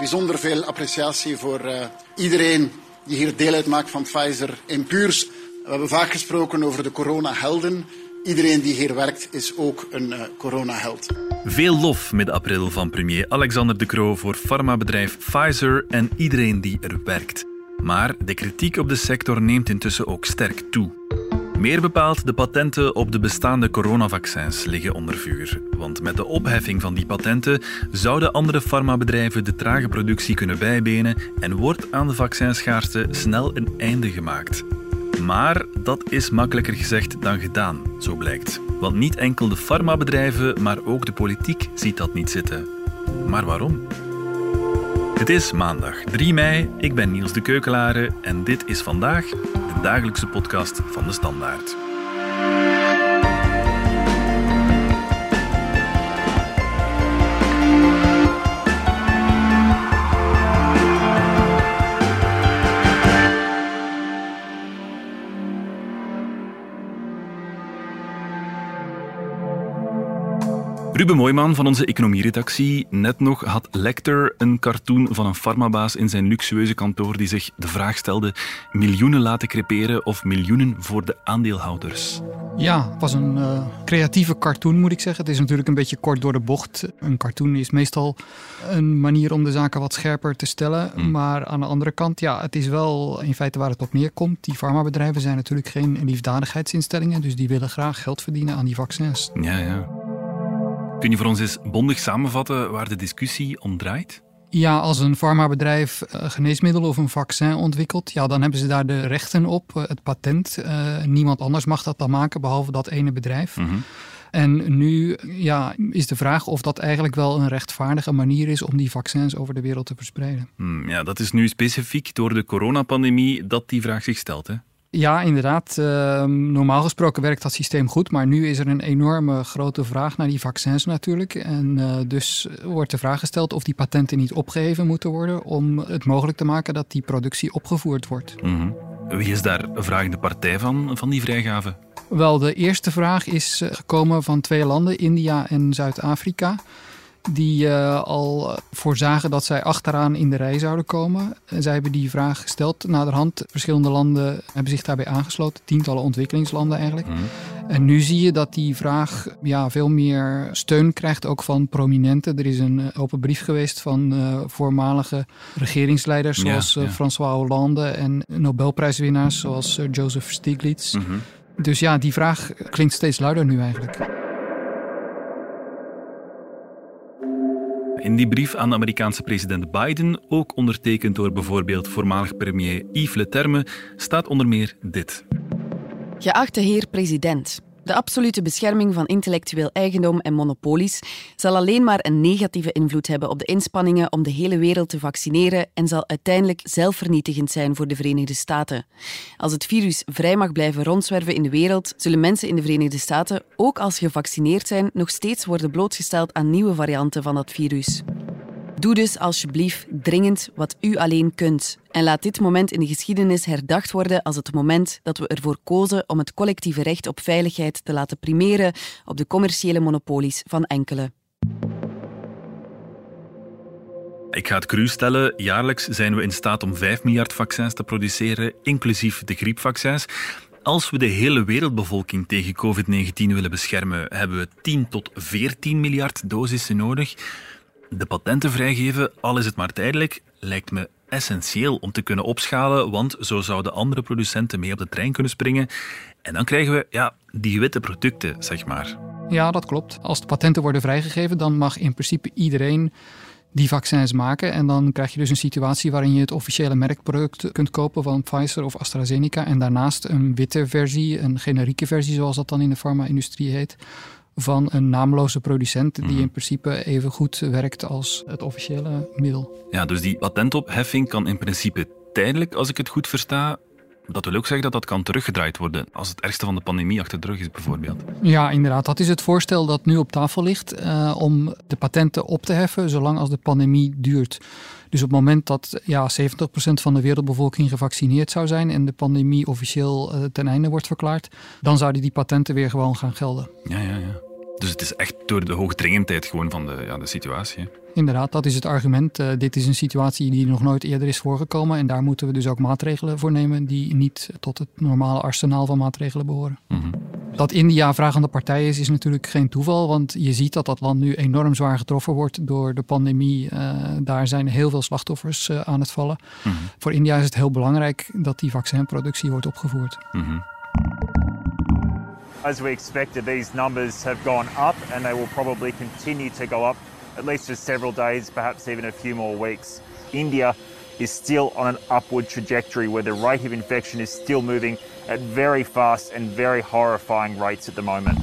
bijzonder veel appreciatie voor uh, iedereen die hier deel uitmaakt van Pfizer in Puurs. We hebben vaak gesproken over de coronahelden. Iedereen die hier werkt is ook een uh, coronaheld. Veel lof midden april van premier Alexander De Croo voor farmabedrijf Pfizer en iedereen die er werkt. Maar de kritiek op de sector neemt intussen ook sterk toe. Meer bepaald, de patenten op de bestaande coronavaccins liggen onder vuur. Want met de opheffing van die patenten zouden andere farmabedrijven de trage productie kunnen bijbenen en wordt aan de vaccinschaarste snel een einde gemaakt. Maar dat is makkelijker gezegd dan gedaan, zo blijkt. Want niet enkel de farmabedrijven, maar ook de politiek ziet dat niet zitten. Maar waarom? Het is maandag 3 mei, ik ben Niels de Keukelare en dit is vandaag de dagelijkse podcast van de Standaard. Ruben Mooiman van onze economieredactie. Net nog had Lecter een cartoon van een farmabaas in zijn luxueuze kantoor die zich de vraag stelde: miljoenen laten creperen of miljoenen voor de aandeelhouders? Ja, het was een uh, creatieve cartoon moet ik zeggen. Het is natuurlijk een beetje kort door de bocht. Een cartoon is meestal een manier om de zaken wat scherper te stellen. Hmm. Maar aan de andere kant, ja, het is wel in feite waar het op neerkomt. Die farmabedrijven zijn natuurlijk geen liefdadigheidsinstellingen. Dus die willen graag geld verdienen aan die vaccins. Ja, ja. Kun je voor ons eens bondig samenvatten waar de discussie om draait? Ja, als een farmabedrijf uh, geneesmiddelen of een vaccin ontwikkelt, ja, dan hebben ze daar de rechten op, uh, het patent. Uh, niemand anders mag dat dan maken, behalve dat ene bedrijf. Mm -hmm. En nu ja, is de vraag of dat eigenlijk wel een rechtvaardige manier is om die vaccins over de wereld te verspreiden. Mm, ja, dat is nu specifiek door de coronapandemie dat die vraag zich stelt. Hè? Ja, inderdaad. Uh, normaal gesproken werkt dat systeem goed, maar nu is er een enorme grote vraag naar die vaccins natuurlijk. En uh, dus wordt de vraag gesteld of die patenten niet opgeheven moeten worden om het mogelijk te maken dat die productie opgevoerd wordt. Mm -hmm. Wie is daar een vragende partij van, van die vrijgave? Wel, de eerste vraag is eh, gekomen van twee landen, India en Zuid-Afrika die uh, al voorzagen dat zij achteraan in de rij zouden komen. En zij hebben die vraag gesteld. Naderhand, verschillende landen hebben zich daarbij aangesloten, tientallen ontwikkelingslanden eigenlijk. Mhm. En nu zie je dat die vraag ja, veel meer steun krijgt, ook van prominenten. Er is een eh, open brief geweest van uh, voormalige regeringsleiders zoals ja, ja. François Hollande en Nobelprijswinnaars zoals Joseph Stiglitz. Mhm. Dus ja, die vraag klinkt steeds luider nu eigenlijk. In die brief aan de Amerikaanse president Biden, ook ondertekend door bijvoorbeeld voormalig premier Yves Leterme, staat onder meer dit. Geachte heer president, de absolute bescherming van intellectueel eigendom en monopolies zal alleen maar een negatieve invloed hebben op de inspanningen om de hele wereld te vaccineren en zal uiteindelijk zelfvernietigend zijn voor de Verenigde Staten. Als het virus vrij mag blijven rondzwerven in de wereld, zullen mensen in de Verenigde Staten, ook als gevaccineerd zijn, nog steeds worden blootgesteld aan nieuwe varianten van dat virus. Doe dus alsjeblieft dringend wat u alleen kunt. En laat dit moment in de geschiedenis herdacht worden als het moment dat we ervoor kozen om het collectieve recht op veiligheid te laten primeren op de commerciële monopolies van enkele. Ik ga het cru stellen. Jaarlijks zijn we in staat om 5 miljard vaccins te produceren, inclusief de griepvaccins. Als we de hele wereldbevolking tegen COVID-19 willen beschermen, hebben we 10 tot 14 miljard dosissen nodig. De patenten vrijgeven, al is het maar tijdelijk, lijkt me essentieel om te kunnen opschalen, want zo zouden andere producenten mee op de trein kunnen springen. En dan krijgen we ja, die witte producten, zeg maar. Ja, dat klopt. Als de patenten worden vrijgegeven, dan mag in principe iedereen die vaccins maken. En dan krijg je dus een situatie waarin je het officiële merkproduct kunt kopen van Pfizer of AstraZeneca. En daarnaast een witte versie, een generieke versie, zoals dat dan in de farma-industrie heet van een naamloze producent die mhm. in principe even goed werkt als het officiële middel. Ja, dus die patentopheffing kan in principe tijdelijk, als ik het goed versta. Dat wil ook zeggen dat dat kan teruggedraaid worden als het ergste van de pandemie achter de rug is, bijvoorbeeld. Ja, inderdaad. Dat is het voorstel dat nu op tafel ligt uh, om de patenten op te heffen zolang als de pandemie duurt. Dus op het moment dat ja, 70% van de wereldbevolking gevaccineerd zou zijn en de pandemie officieel uh, ten einde wordt verklaard, dan zouden die patenten weer gewoon gaan gelden. Ja, ja, ja. Dus het is echt door de hoogdringendheid gewoon van de, ja, de situatie. Inderdaad, dat is het argument. Uh, dit is een situatie die nog nooit eerder is voorgekomen. En daar moeten we dus ook maatregelen voor nemen die niet tot het normale arsenaal van maatregelen behoren. Mhm. Dat India vragende partij is, is natuurlijk geen toeval. Want je ziet dat dat land nu enorm zwaar getroffen wordt door de pandemie. Uh, daar zijn heel veel slachtoffers uh, aan het vallen. Mhm. Voor India is het heel belangrijk dat die vaccinproductie wordt opgevoerd. Mhm. As we expected, these numbers have gone up and they will probably continue to go up at least for several days, perhaps even a few more weeks. India is still on an upward trajectory where the rate of infection is still moving at very fast and very horrifying rates at the moment.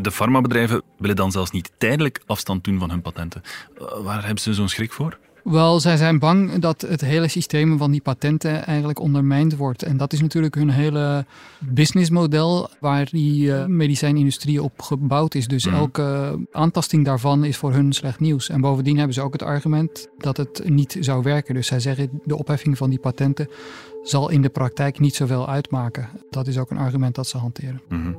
De farmabedrijven willen dan zelfs niet tijdelijk afstand doen van hun patenten. Eh, waar hebben ze zo'n schrik voor? Wel, zij zijn bang dat het hele systeem van die patenten eigenlijk ondermijnd wordt. En dat is natuurlijk hun hele businessmodel waar die uh, medicijnindustrie op gebouwd is. Dus elke aantasting daarvan is voor hun slecht nieuws. En bovendien hebben ze ook het argument dat het niet zou werken. Dus zij zeggen de opheffing van die patenten zal in de praktijk niet zoveel uitmaken. Dat is ook een argument dat ze hanteren. Mm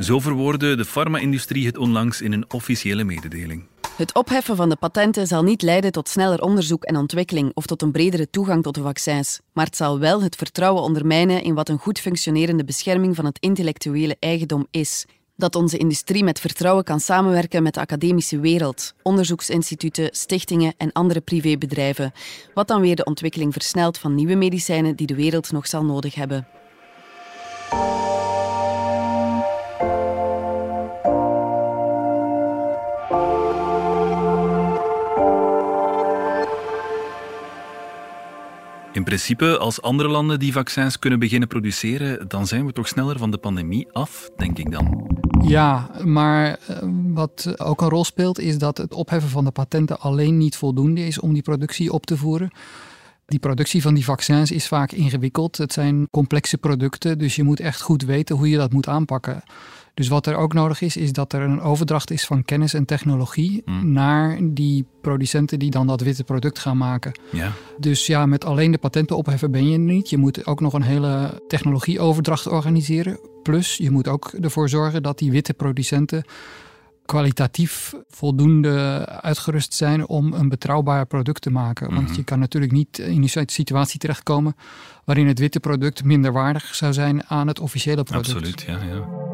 Zo verwoordde de farma-industrie het onlangs in een officiële mededeling. Het opheffen van de patenten zal niet leiden tot sneller onderzoek en ontwikkeling of tot een bredere toegang tot de vaccins, maar het zal wel het vertrouwen ondermijnen in wat een goed functionerende bescherming van het intellectuele eigendom is. Dat onze industrie met vertrouwen kan samenwerken met de academische wereld, onderzoeksinstituten, stichtingen en andere privébedrijven, wat dan weer de ontwikkeling versnelt van nieuwe medicijnen die de wereld nog zal nodig hebben. Principe, als andere landen die vaccins kunnen beginnen produceren, dan zijn we toch sneller van de pandemie af, denk ik dan. Ja, maar eh, wat ook een rol speelt, is dat het opheffen van de patenten alleen niet voldoende is om die productie op te voeren. Die productie van die vaccins is vaak ingewikkeld. Het zijn complexe producten, dus je moet echt goed weten hoe je dat moet aanpakken. Dus wat er ook nodig is, is dat er een overdracht is van kennis en technologie Hmm. naar die producenten die dan dat witte product gaan maken. Ja. Dus ja, met alleen de patenten opheffen ben je er niet. Je moet ook nog een hele technologieoverdracht organiseren. Plus, je moet ook ervoor zorgen dat die witte producenten kwalitatief voldoende uitgerust zijn om een betrouwbaar product te maken. Want Mhm. je kan natuurlijk niet in een situatie terechtkomen waarin het witte product minder waardig zou zijn aan het officiële product. Absoluut, ja, ja.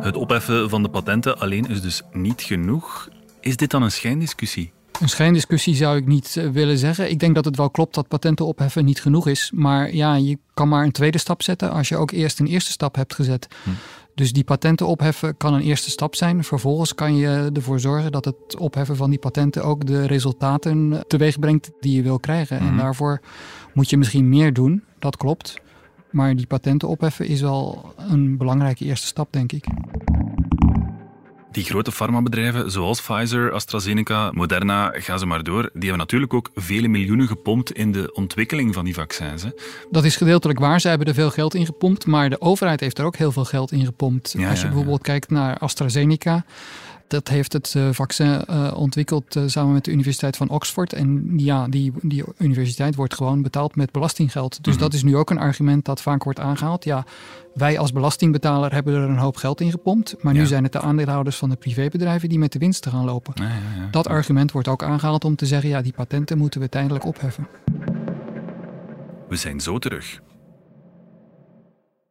Het opheffen van de patenten alleen is dus niet genoeg. Is dit dan een schijndiscussie? Een schijndiscussie zou ik niet eh, willen zeggen. Ik denk dat het wel klopt dat patenten opheffen niet genoeg is. Maar ja, je kan maar een tweede stap zetten als je ook eerst een eerste stap hebt gezet. Hm. Dus die patenten opheffen kan een eerste stap zijn. Vervolgens kan je ervoor zorgen dat het opheffen van die patenten ook de resultaten teweeg brengt die je wil krijgen. En Mhm. daarvoor moet je misschien meer doen, dat klopt. Maar die patenten opheffen is wel een belangrijke eerste stap, denk ik. Die grote farmabedrijven zoals Pfizer, AstraZeneca, Moderna, ga ze maar door, die hebben natuurlijk ook vele miljoenen gepompt in de ontwikkeling van die vaccins. Hè? Dat is gedeeltelijk waar. Ze hebben er veel geld in gepompt. Maar de overheid heeft er ook heel veel geld in gepompt. Ja, Als je ja, bijvoorbeeld kijkt naar AstraZeneca. Dat heeft het eh, vaccin eh, ontwikkeld eh, samen met de Universiteit van Oxford. En ja, die, die universiteit wordt gewoon betaald met belastinggeld. Dus Mhm. dat is nu ook een argument dat vaak wordt aangehaald. Ja, wij als belastingbetaler hebben er een hoop geld in gepompt. Maar nu Ja. zijn het de aandeelhouders van de privébedrijven die met de winsten gaan lopen. Ja, ja, ja. Dat argument wordt ook aangehaald om te zeggen, ja, die patenten moeten we tijdelijk opheffen. We zijn zo terug.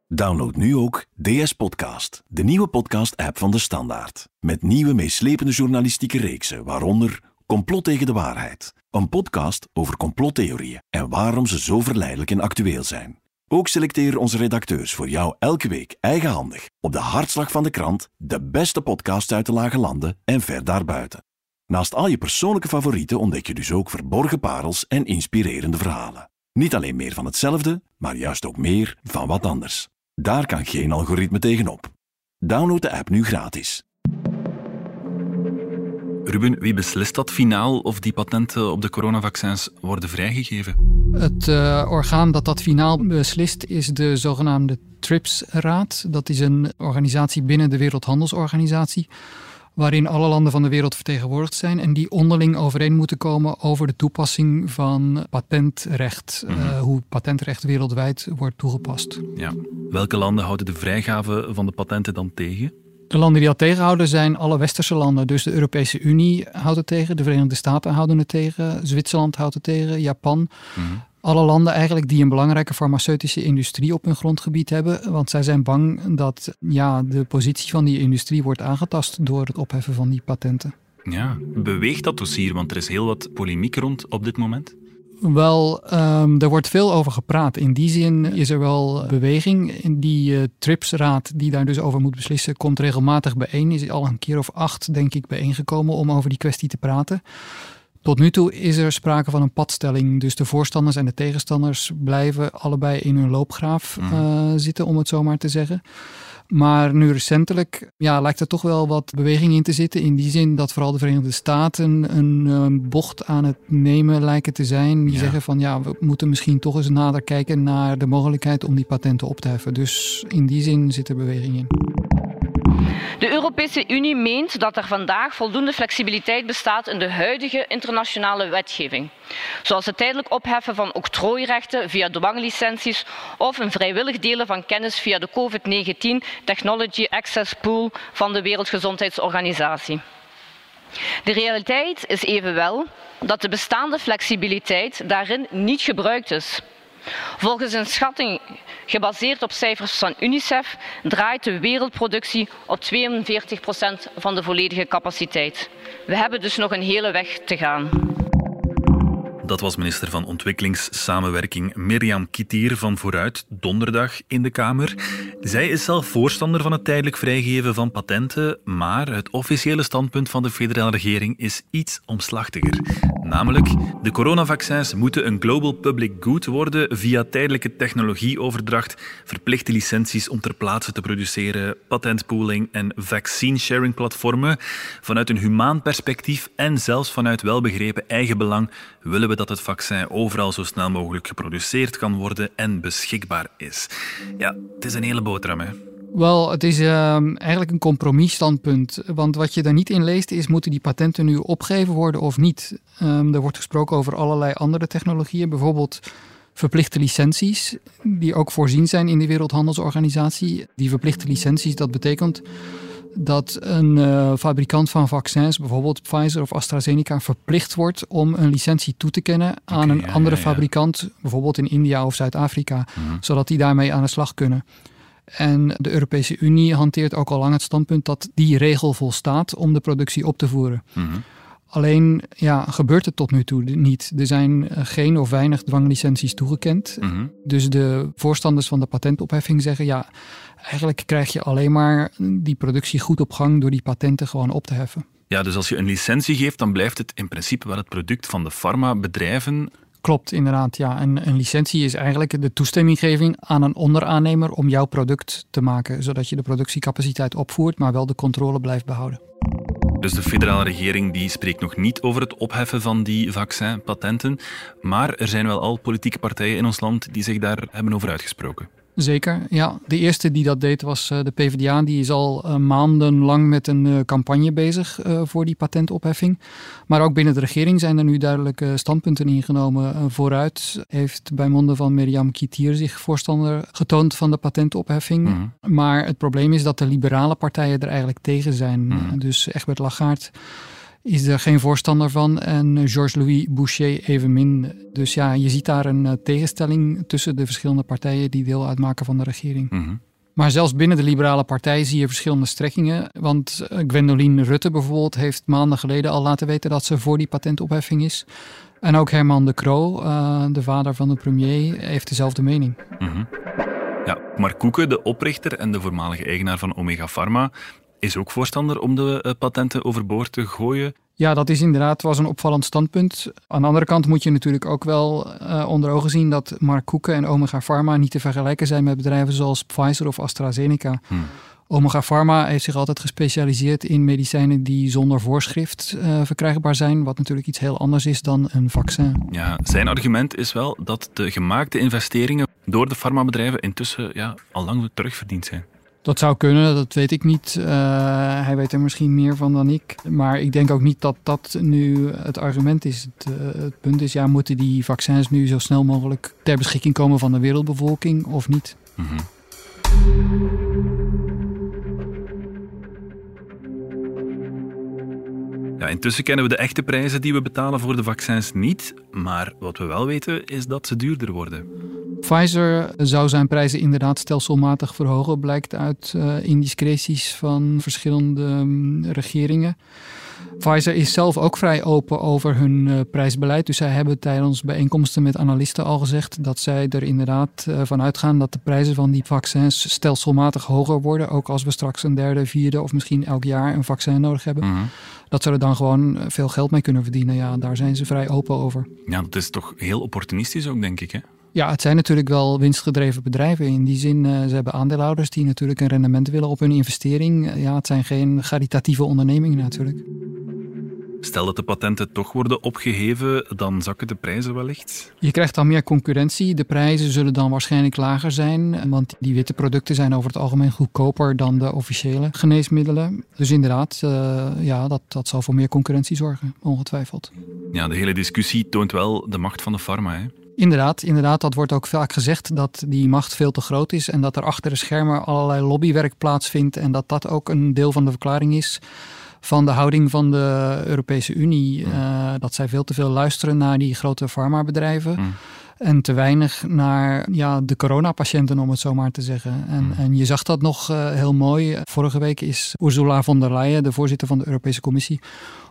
Download nu ook DS Podcast, de nieuwe podcast-app van de Standaard. Met nieuwe meeslepende journalistieke reeksen, waaronder Complot tegen de waarheid. Een podcast over complottheorieën en waarom ze zo verleidelijk en actueel zijn. Ook selecteren onze redacteurs voor jou elke week eigenhandig op de hartslag van de krant de beste podcasts uit de lage landen en ver daarbuiten. Naast al je persoonlijke favorieten ontdek je dus ook verborgen parels en inspirerende verhalen. Niet alleen meer van hetzelfde, maar juist ook meer van wat anders. Daar kan geen algoritme tegenop. Download de app nu gratis. Ruben, wie beslist dat finaal of die patenten op de coronavaccins worden vrijgegeven? Het eh, orgaan dat dat finaal beslist is de zogenaamde TRIPS-raad. Dat is een organisatie binnen de Wereldhandelsorganisatie. Waarin alle landen van de wereld vertegenwoordigd zijn en die onderling overeen moeten komen over de toepassing van patentrecht, mm hoe patentrecht wereldwijd wordt toegepast. Ja. Welke landen houden de vrijgave van de patenten dan tegen? De landen die dat tegenhouden zijn alle westerse landen. Dus de Europese Unie houdt het tegen, de Verenigde Staten houden het tegen, Zwitserland houdt het tegen, Japan. Mhm. Alle landen eigenlijk die een belangrijke farmaceutische industrie op hun grondgebied hebben. Want zij zijn bang dat ja, de positie van die industrie wordt aangetast door het opheffen van die patenten. Ja, beweegt dat dossier? Want er is heel wat polemiek rond op dit moment. Wel, um, er wordt veel over gepraat. In die zin is er wel beweging. In die uh, TRIPS-raad die daar dus over moet beslissen, komt regelmatig bijeen. Is al een keer of acht, denk ik, bijeengekomen om over die kwestie te praten. Tot nu toe is er sprake van een padstelling. Dus de voorstanders en de tegenstanders blijven allebei in hun loopgraaf uh, zitten, om het zo maar te zeggen. Maar nu recentelijk ja, lijkt er toch wel wat beweging in te zitten. In die zin dat vooral de Verenigde Staten een, een bocht aan het nemen lijken te zijn. Die zeggen van ja, we moeten misschien toch eens nader kijken naar de mogelijkheid om die patenten op te heffen. Dus in die zin zit er beweging in. De Europese Unie meent dat er vandaag voldoende flexibiliteit bestaat in de huidige internationale wetgeving, zoals het tijdelijk opheffen van octrooirechten via dwanglicenties of een vrijwillig delen van kennis via de COVID-19 Technology Access Pool van de Wereldgezondheidsorganisatie. De realiteit is evenwel dat de bestaande flexibiliteit daarin niet gebruikt is. Volgens een schatting gebaseerd op cijfers van UNICEF draait de wereldproductie op 42 procent van de volledige capaciteit. We hebben dus nog een hele weg te gaan. Dat was minister van Ontwikkelingssamenwerking Mirjam Kittier van Vooruit donderdag in de Kamer. Zij is zelf voorstander van het tijdelijk vrijgeven van patenten, maar het officiële standpunt van de federale regering is iets omslachtiger. Namelijk, de coronavaccins moeten een global public good worden via tijdelijke technologieoverdracht, verplichte licenties om ter plaatse te produceren, patentpooling en vaccine sharing platformen. Vanuit een humaan perspectief en zelfs vanuit welbegrepen eigenbelang willen we dat het vaccin overal zo snel mogelijk geproduceerd kan worden en beschikbaar is. Ja, het is een hele boterham, hè. Wel, het is uh, eigenlijk een compromisstandpunt. Want wat je daar niet in leest is, moeten die patenten nu opgegeven worden of niet? Um, er wordt gesproken over allerlei andere technologieën, bijvoorbeeld verplichte licenties, die ook voorzien zijn in de Wereldhandelsorganisatie. Die verplichte licenties, dat betekent dat een uh, fabrikant van vaccins, bijvoorbeeld Pfizer of AstraZeneca, verplicht wordt om een licentie toe te kennen aan een andere fabrikant, bijvoorbeeld in India of Zuid-Afrika, mhm. zodat die daarmee aan de slag kunnen. En de Europese Unie hanteert ook al lang het standpunt dat die regel volstaat om de productie op te voeren. Mhm. Alleen ja, gebeurt het tot nu toe niet. Er zijn eh, geen of weinig dwanglicenties toegekend. Mhm. Dus de voorstanders van de patentopheffing zeggen ja, eigenlijk krijg je alleen maar die productie goed op gang door die patenten gewoon op te heffen. Ja, dus als je een licentie geeft, dan blijft het in principe wel het product van de farmabedrijven. Klopt, inderdaad. Ja. En een licentie is eigenlijk de toestemminggeving aan een onderaannemer om jouw product te maken, zodat je de productiecapaciteit opvoert, maar wel de controle blijft behouden. Dus de federale regering die spreekt nog niet over het opheffen van die vaccinpatenten, maar er zijn wel al politieke partijen in ons land die zich daar hebben over uitgesproken. Zeker, ja. De eerste die dat deed was eh, de PvdA. Die is al uh, maandenlang met een uh, campagne bezig voor die patentopheffing. Maar ook binnen de regering zijn er nu duidelijke standpunten ingenomen. vooruit heeft bij monden van Mirjam Kittier zich voorstander getoond van de patentopheffing. Mhm. Maar het probleem is dat de liberale partijen er eigenlijk tegen zijn. Mhm. Dus Egbert Lagarde is er geen voorstander van en Georges-Louis Boucher evenmin. Dus ja, je ziet daar een eh, tegenstelling tussen de verschillende partijen die deel uitmaken van de regering. Mhm. Maar zelfs binnen de liberale partij zie je verschillende strekkingen. Want eh, Gwendoline Rutte bijvoorbeeld heeft maanden geleden al laten weten dat ze voor die patentopheffing is. En ook Herman de Croo, uh, de vader van de premier, heeft dezelfde mening. Mhm. Ja, Mark Koeken, de oprichter en de voormalige eigenaar van Omega Pharma, is ook voorstander om de eh, patenten overboord te gooien. Ja, dat is inderdaad was een opvallend standpunt. Aan de andere kant moet je natuurlijk ook wel uh, onder ogen zien dat Mark Koeken en Omega Pharma niet te vergelijken zijn met bedrijven zoals Pfizer of AstraZeneca. Hmm. Omega Pharma heeft zich altijd gespecialiseerd in medicijnen die zonder voorschrift uh, verkrijgbaar zijn, wat natuurlijk iets heel anders is dan een vaccin. Ja, zijn argument is wel dat de gemaakte investeringen door de farmabedrijven intussen ja, al lang terugverdiend zijn. Dat zou kunnen, dat weet ik niet. Uh, hij weet er misschien meer van dan ik. Maar ik denk ook niet dat dat nu het argument is. Het, het, punt is, ja, moeten die vaccins nu zo snel mogelijk ter beschikking komen van de wereldbevolking of niet? -hmm. Ja, intussen kennen we de echte prijzen die we betalen voor de vaccins niet. Maar wat we wel weten is dat ze duurder worden. Pfizer zou zijn prijzen inderdaad stelselmatig verhogen, blijkt uit uh, indiscreties van verschillende um, regeringen. Pfizer is zelf ook vrij open over hun uh, prijsbeleid. Dus zij hebben tijdens bijeenkomsten met analisten al gezegd dat zij er inderdaad uh, van uitgaan dat de prijzen van die vaccins stelselmatig hoger worden. Ook als we straks een derde, vierde of misschien elk jaar een vaccin nodig hebben. Mm -hmm. Dat ze er dan gewoon veel geld mee kunnen verdienen. Ja, daar zijn ze vrij open over. Ja, dat is toch heel opportunistisch ook, denk ik. Hè? Ja, het zijn natuurlijk wel winstgedreven bedrijven. In die zin, uh, ze hebben aandeelhouders die natuurlijk een rendement willen op hun investering. Ja, het zijn geen caritatieve ondernemingen natuurlijk. Stel dat de patenten toch worden opgeheven, dan zakken de prijzen wellicht? Je krijgt dan meer concurrentie. De prijzen zullen dan waarschijnlijk lager zijn, want die witte producten zijn over het algemeen goedkoper dan de officiële geneesmiddelen. Dus inderdaad, uh, ja, dat, dat zal voor meer concurrentie zorgen, ongetwijfeld. Ja, de hele discussie toont wel de macht van de farma. Hè? Inderdaad, inderdaad, dat wordt ook vaak gezegd dat die macht veel te groot is en dat er achter de schermen allerlei lobbywerk plaatsvindt en dat dat ook een deel van de verklaring is van de houding van de Europese Unie. Mm. Uh, dat zij veel te veel luisteren naar die grote farmabedrijven. Mm. En te weinig naar ja, de coronapatiënten, om het zo maar te zeggen. En, mm. en je zag dat nog uh, heel mooi. Vorige week is Ursula von der Leyen, de voorzitter van de Europese Commissie,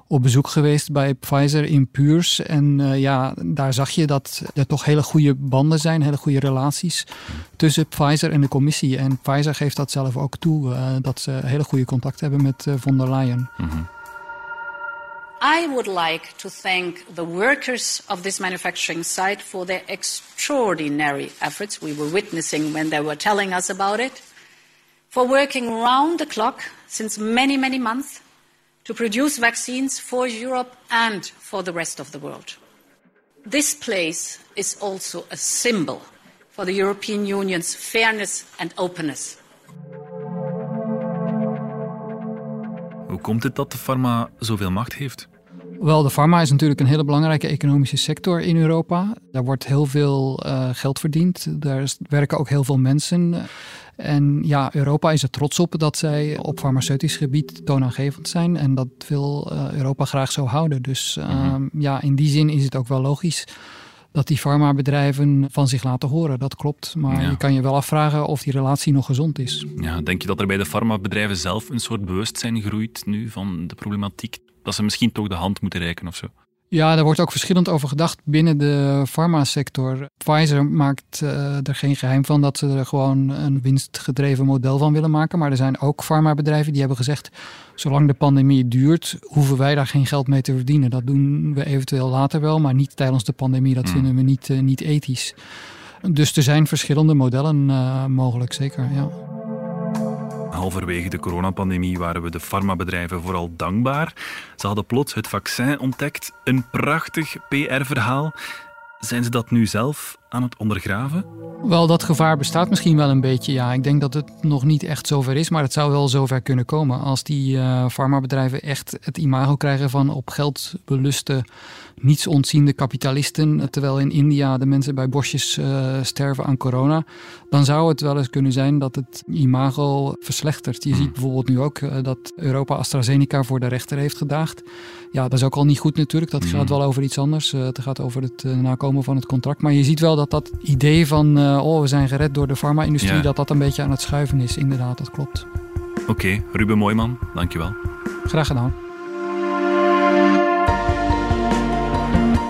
op bezoek geweest bij Pfizer in Puurs. En uh, ja, daar zag je dat er toch hele goede banden zijn, hele goede relaties tussen Pfizer en de commissie. En Pfizer geeft dat zelf ook toe, uh, dat ze hele goede contact hebben met uh, von der Leyen. Mm -hmm. I would like to thank the workers of this manufacturing site for their extraordinary efforts we were witnessing when they were telling us about it, for working round the clock since many, many months to produce vaccines for Europe and for the rest of the world. This place is also a symbol for the European Union's fairness and openness. Hoe komt het dat de farma zoveel macht heeft? Wel, de farma is natuurlijk een hele belangrijke economische sector in Europa. Daar wordt heel veel uh, geld verdiend. Daar werken ook heel veel mensen. En ja, Europa is er trots op dat zij op farmaceutisch gebied toonaangevend zijn. En dat wil uh, Europa graag zo houden. Dus uh, mm-hmm. ja, in die zin is het ook wel logisch dat die farmabedrijven van zich laten horen. Dat klopt. Maar ja. je kan je wel afvragen of die relatie nog gezond is. Ja, denk je dat er bij de farmabedrijven zelf een soort bewustzijn groeit nu van de problematiek? Dat ze misschien toch de hand moeten reiken of zo? Ja, daar wordt ook verschillend over gedacht binnen de farmasector. Pfizer maakt uh, er geen geheim van dat ze er gewoon een winstgedreven model van willen maken. Maar er zijn ook farmabedrijven die hebben gezegd: zolang de pandemie duurt, hoeven wij daar geen geld mee te verdienen. Dat doen we eventueel later wel, maar niet tijdens de pandemie. Dat mm. vinden we niet, uh, niet ethisch. Dus er zijn verschillende modellen uh, mogelijk, zeker. Ja. Halverwege de coronapandemie waren we de farmabedrijven vooral dankbaar. Ze hadden plots het vaccin ontdekt. Een prachtig PR-verhaal. Zijn ze dat nu zelf aan het ondergraven? Wel, dat gevaar bestaat misschien wel een beetje. Ja, ik denk dat het nog niet echt zover is, maar het zou wel zover kunnen komen. Als die uh, farmabedrijven echt het imago krijgen van op geld beluste niets ontziende kapitalisten, terwijl in India de mensen bij bosjes uh, sterven aan corona, dan zou het wel eens kunnen zijn dat het imago verslechtert. Je hmm. ziet bijvoorbeeld nu ook uh, dat Europa AstraZeneca voor de rechter heeft gedaagd. Ja, dat is ook al niet goed natuurlijk. Dat gaat wel over iets anders. Uh, het gaat over het nakomen van het contract. Maar je ziet wel dat dat idee van, oh, we zijn gered door de farma-industrie, ja. dat dat een beetje aan het schuiven is. Inderdaad, dat klopt. Oké, okay, Ruben Mooiman, dankjewel. Graag gedaan.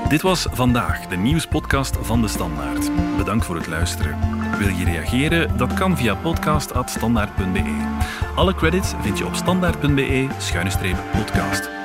Dit was vandaag de nieuwspodcast van de Standaard. Bedankt voor het luisteren. Wil je reageren? Dat kan via podcast.standaard.be. Alle credits vind je op standaard.be-podcast.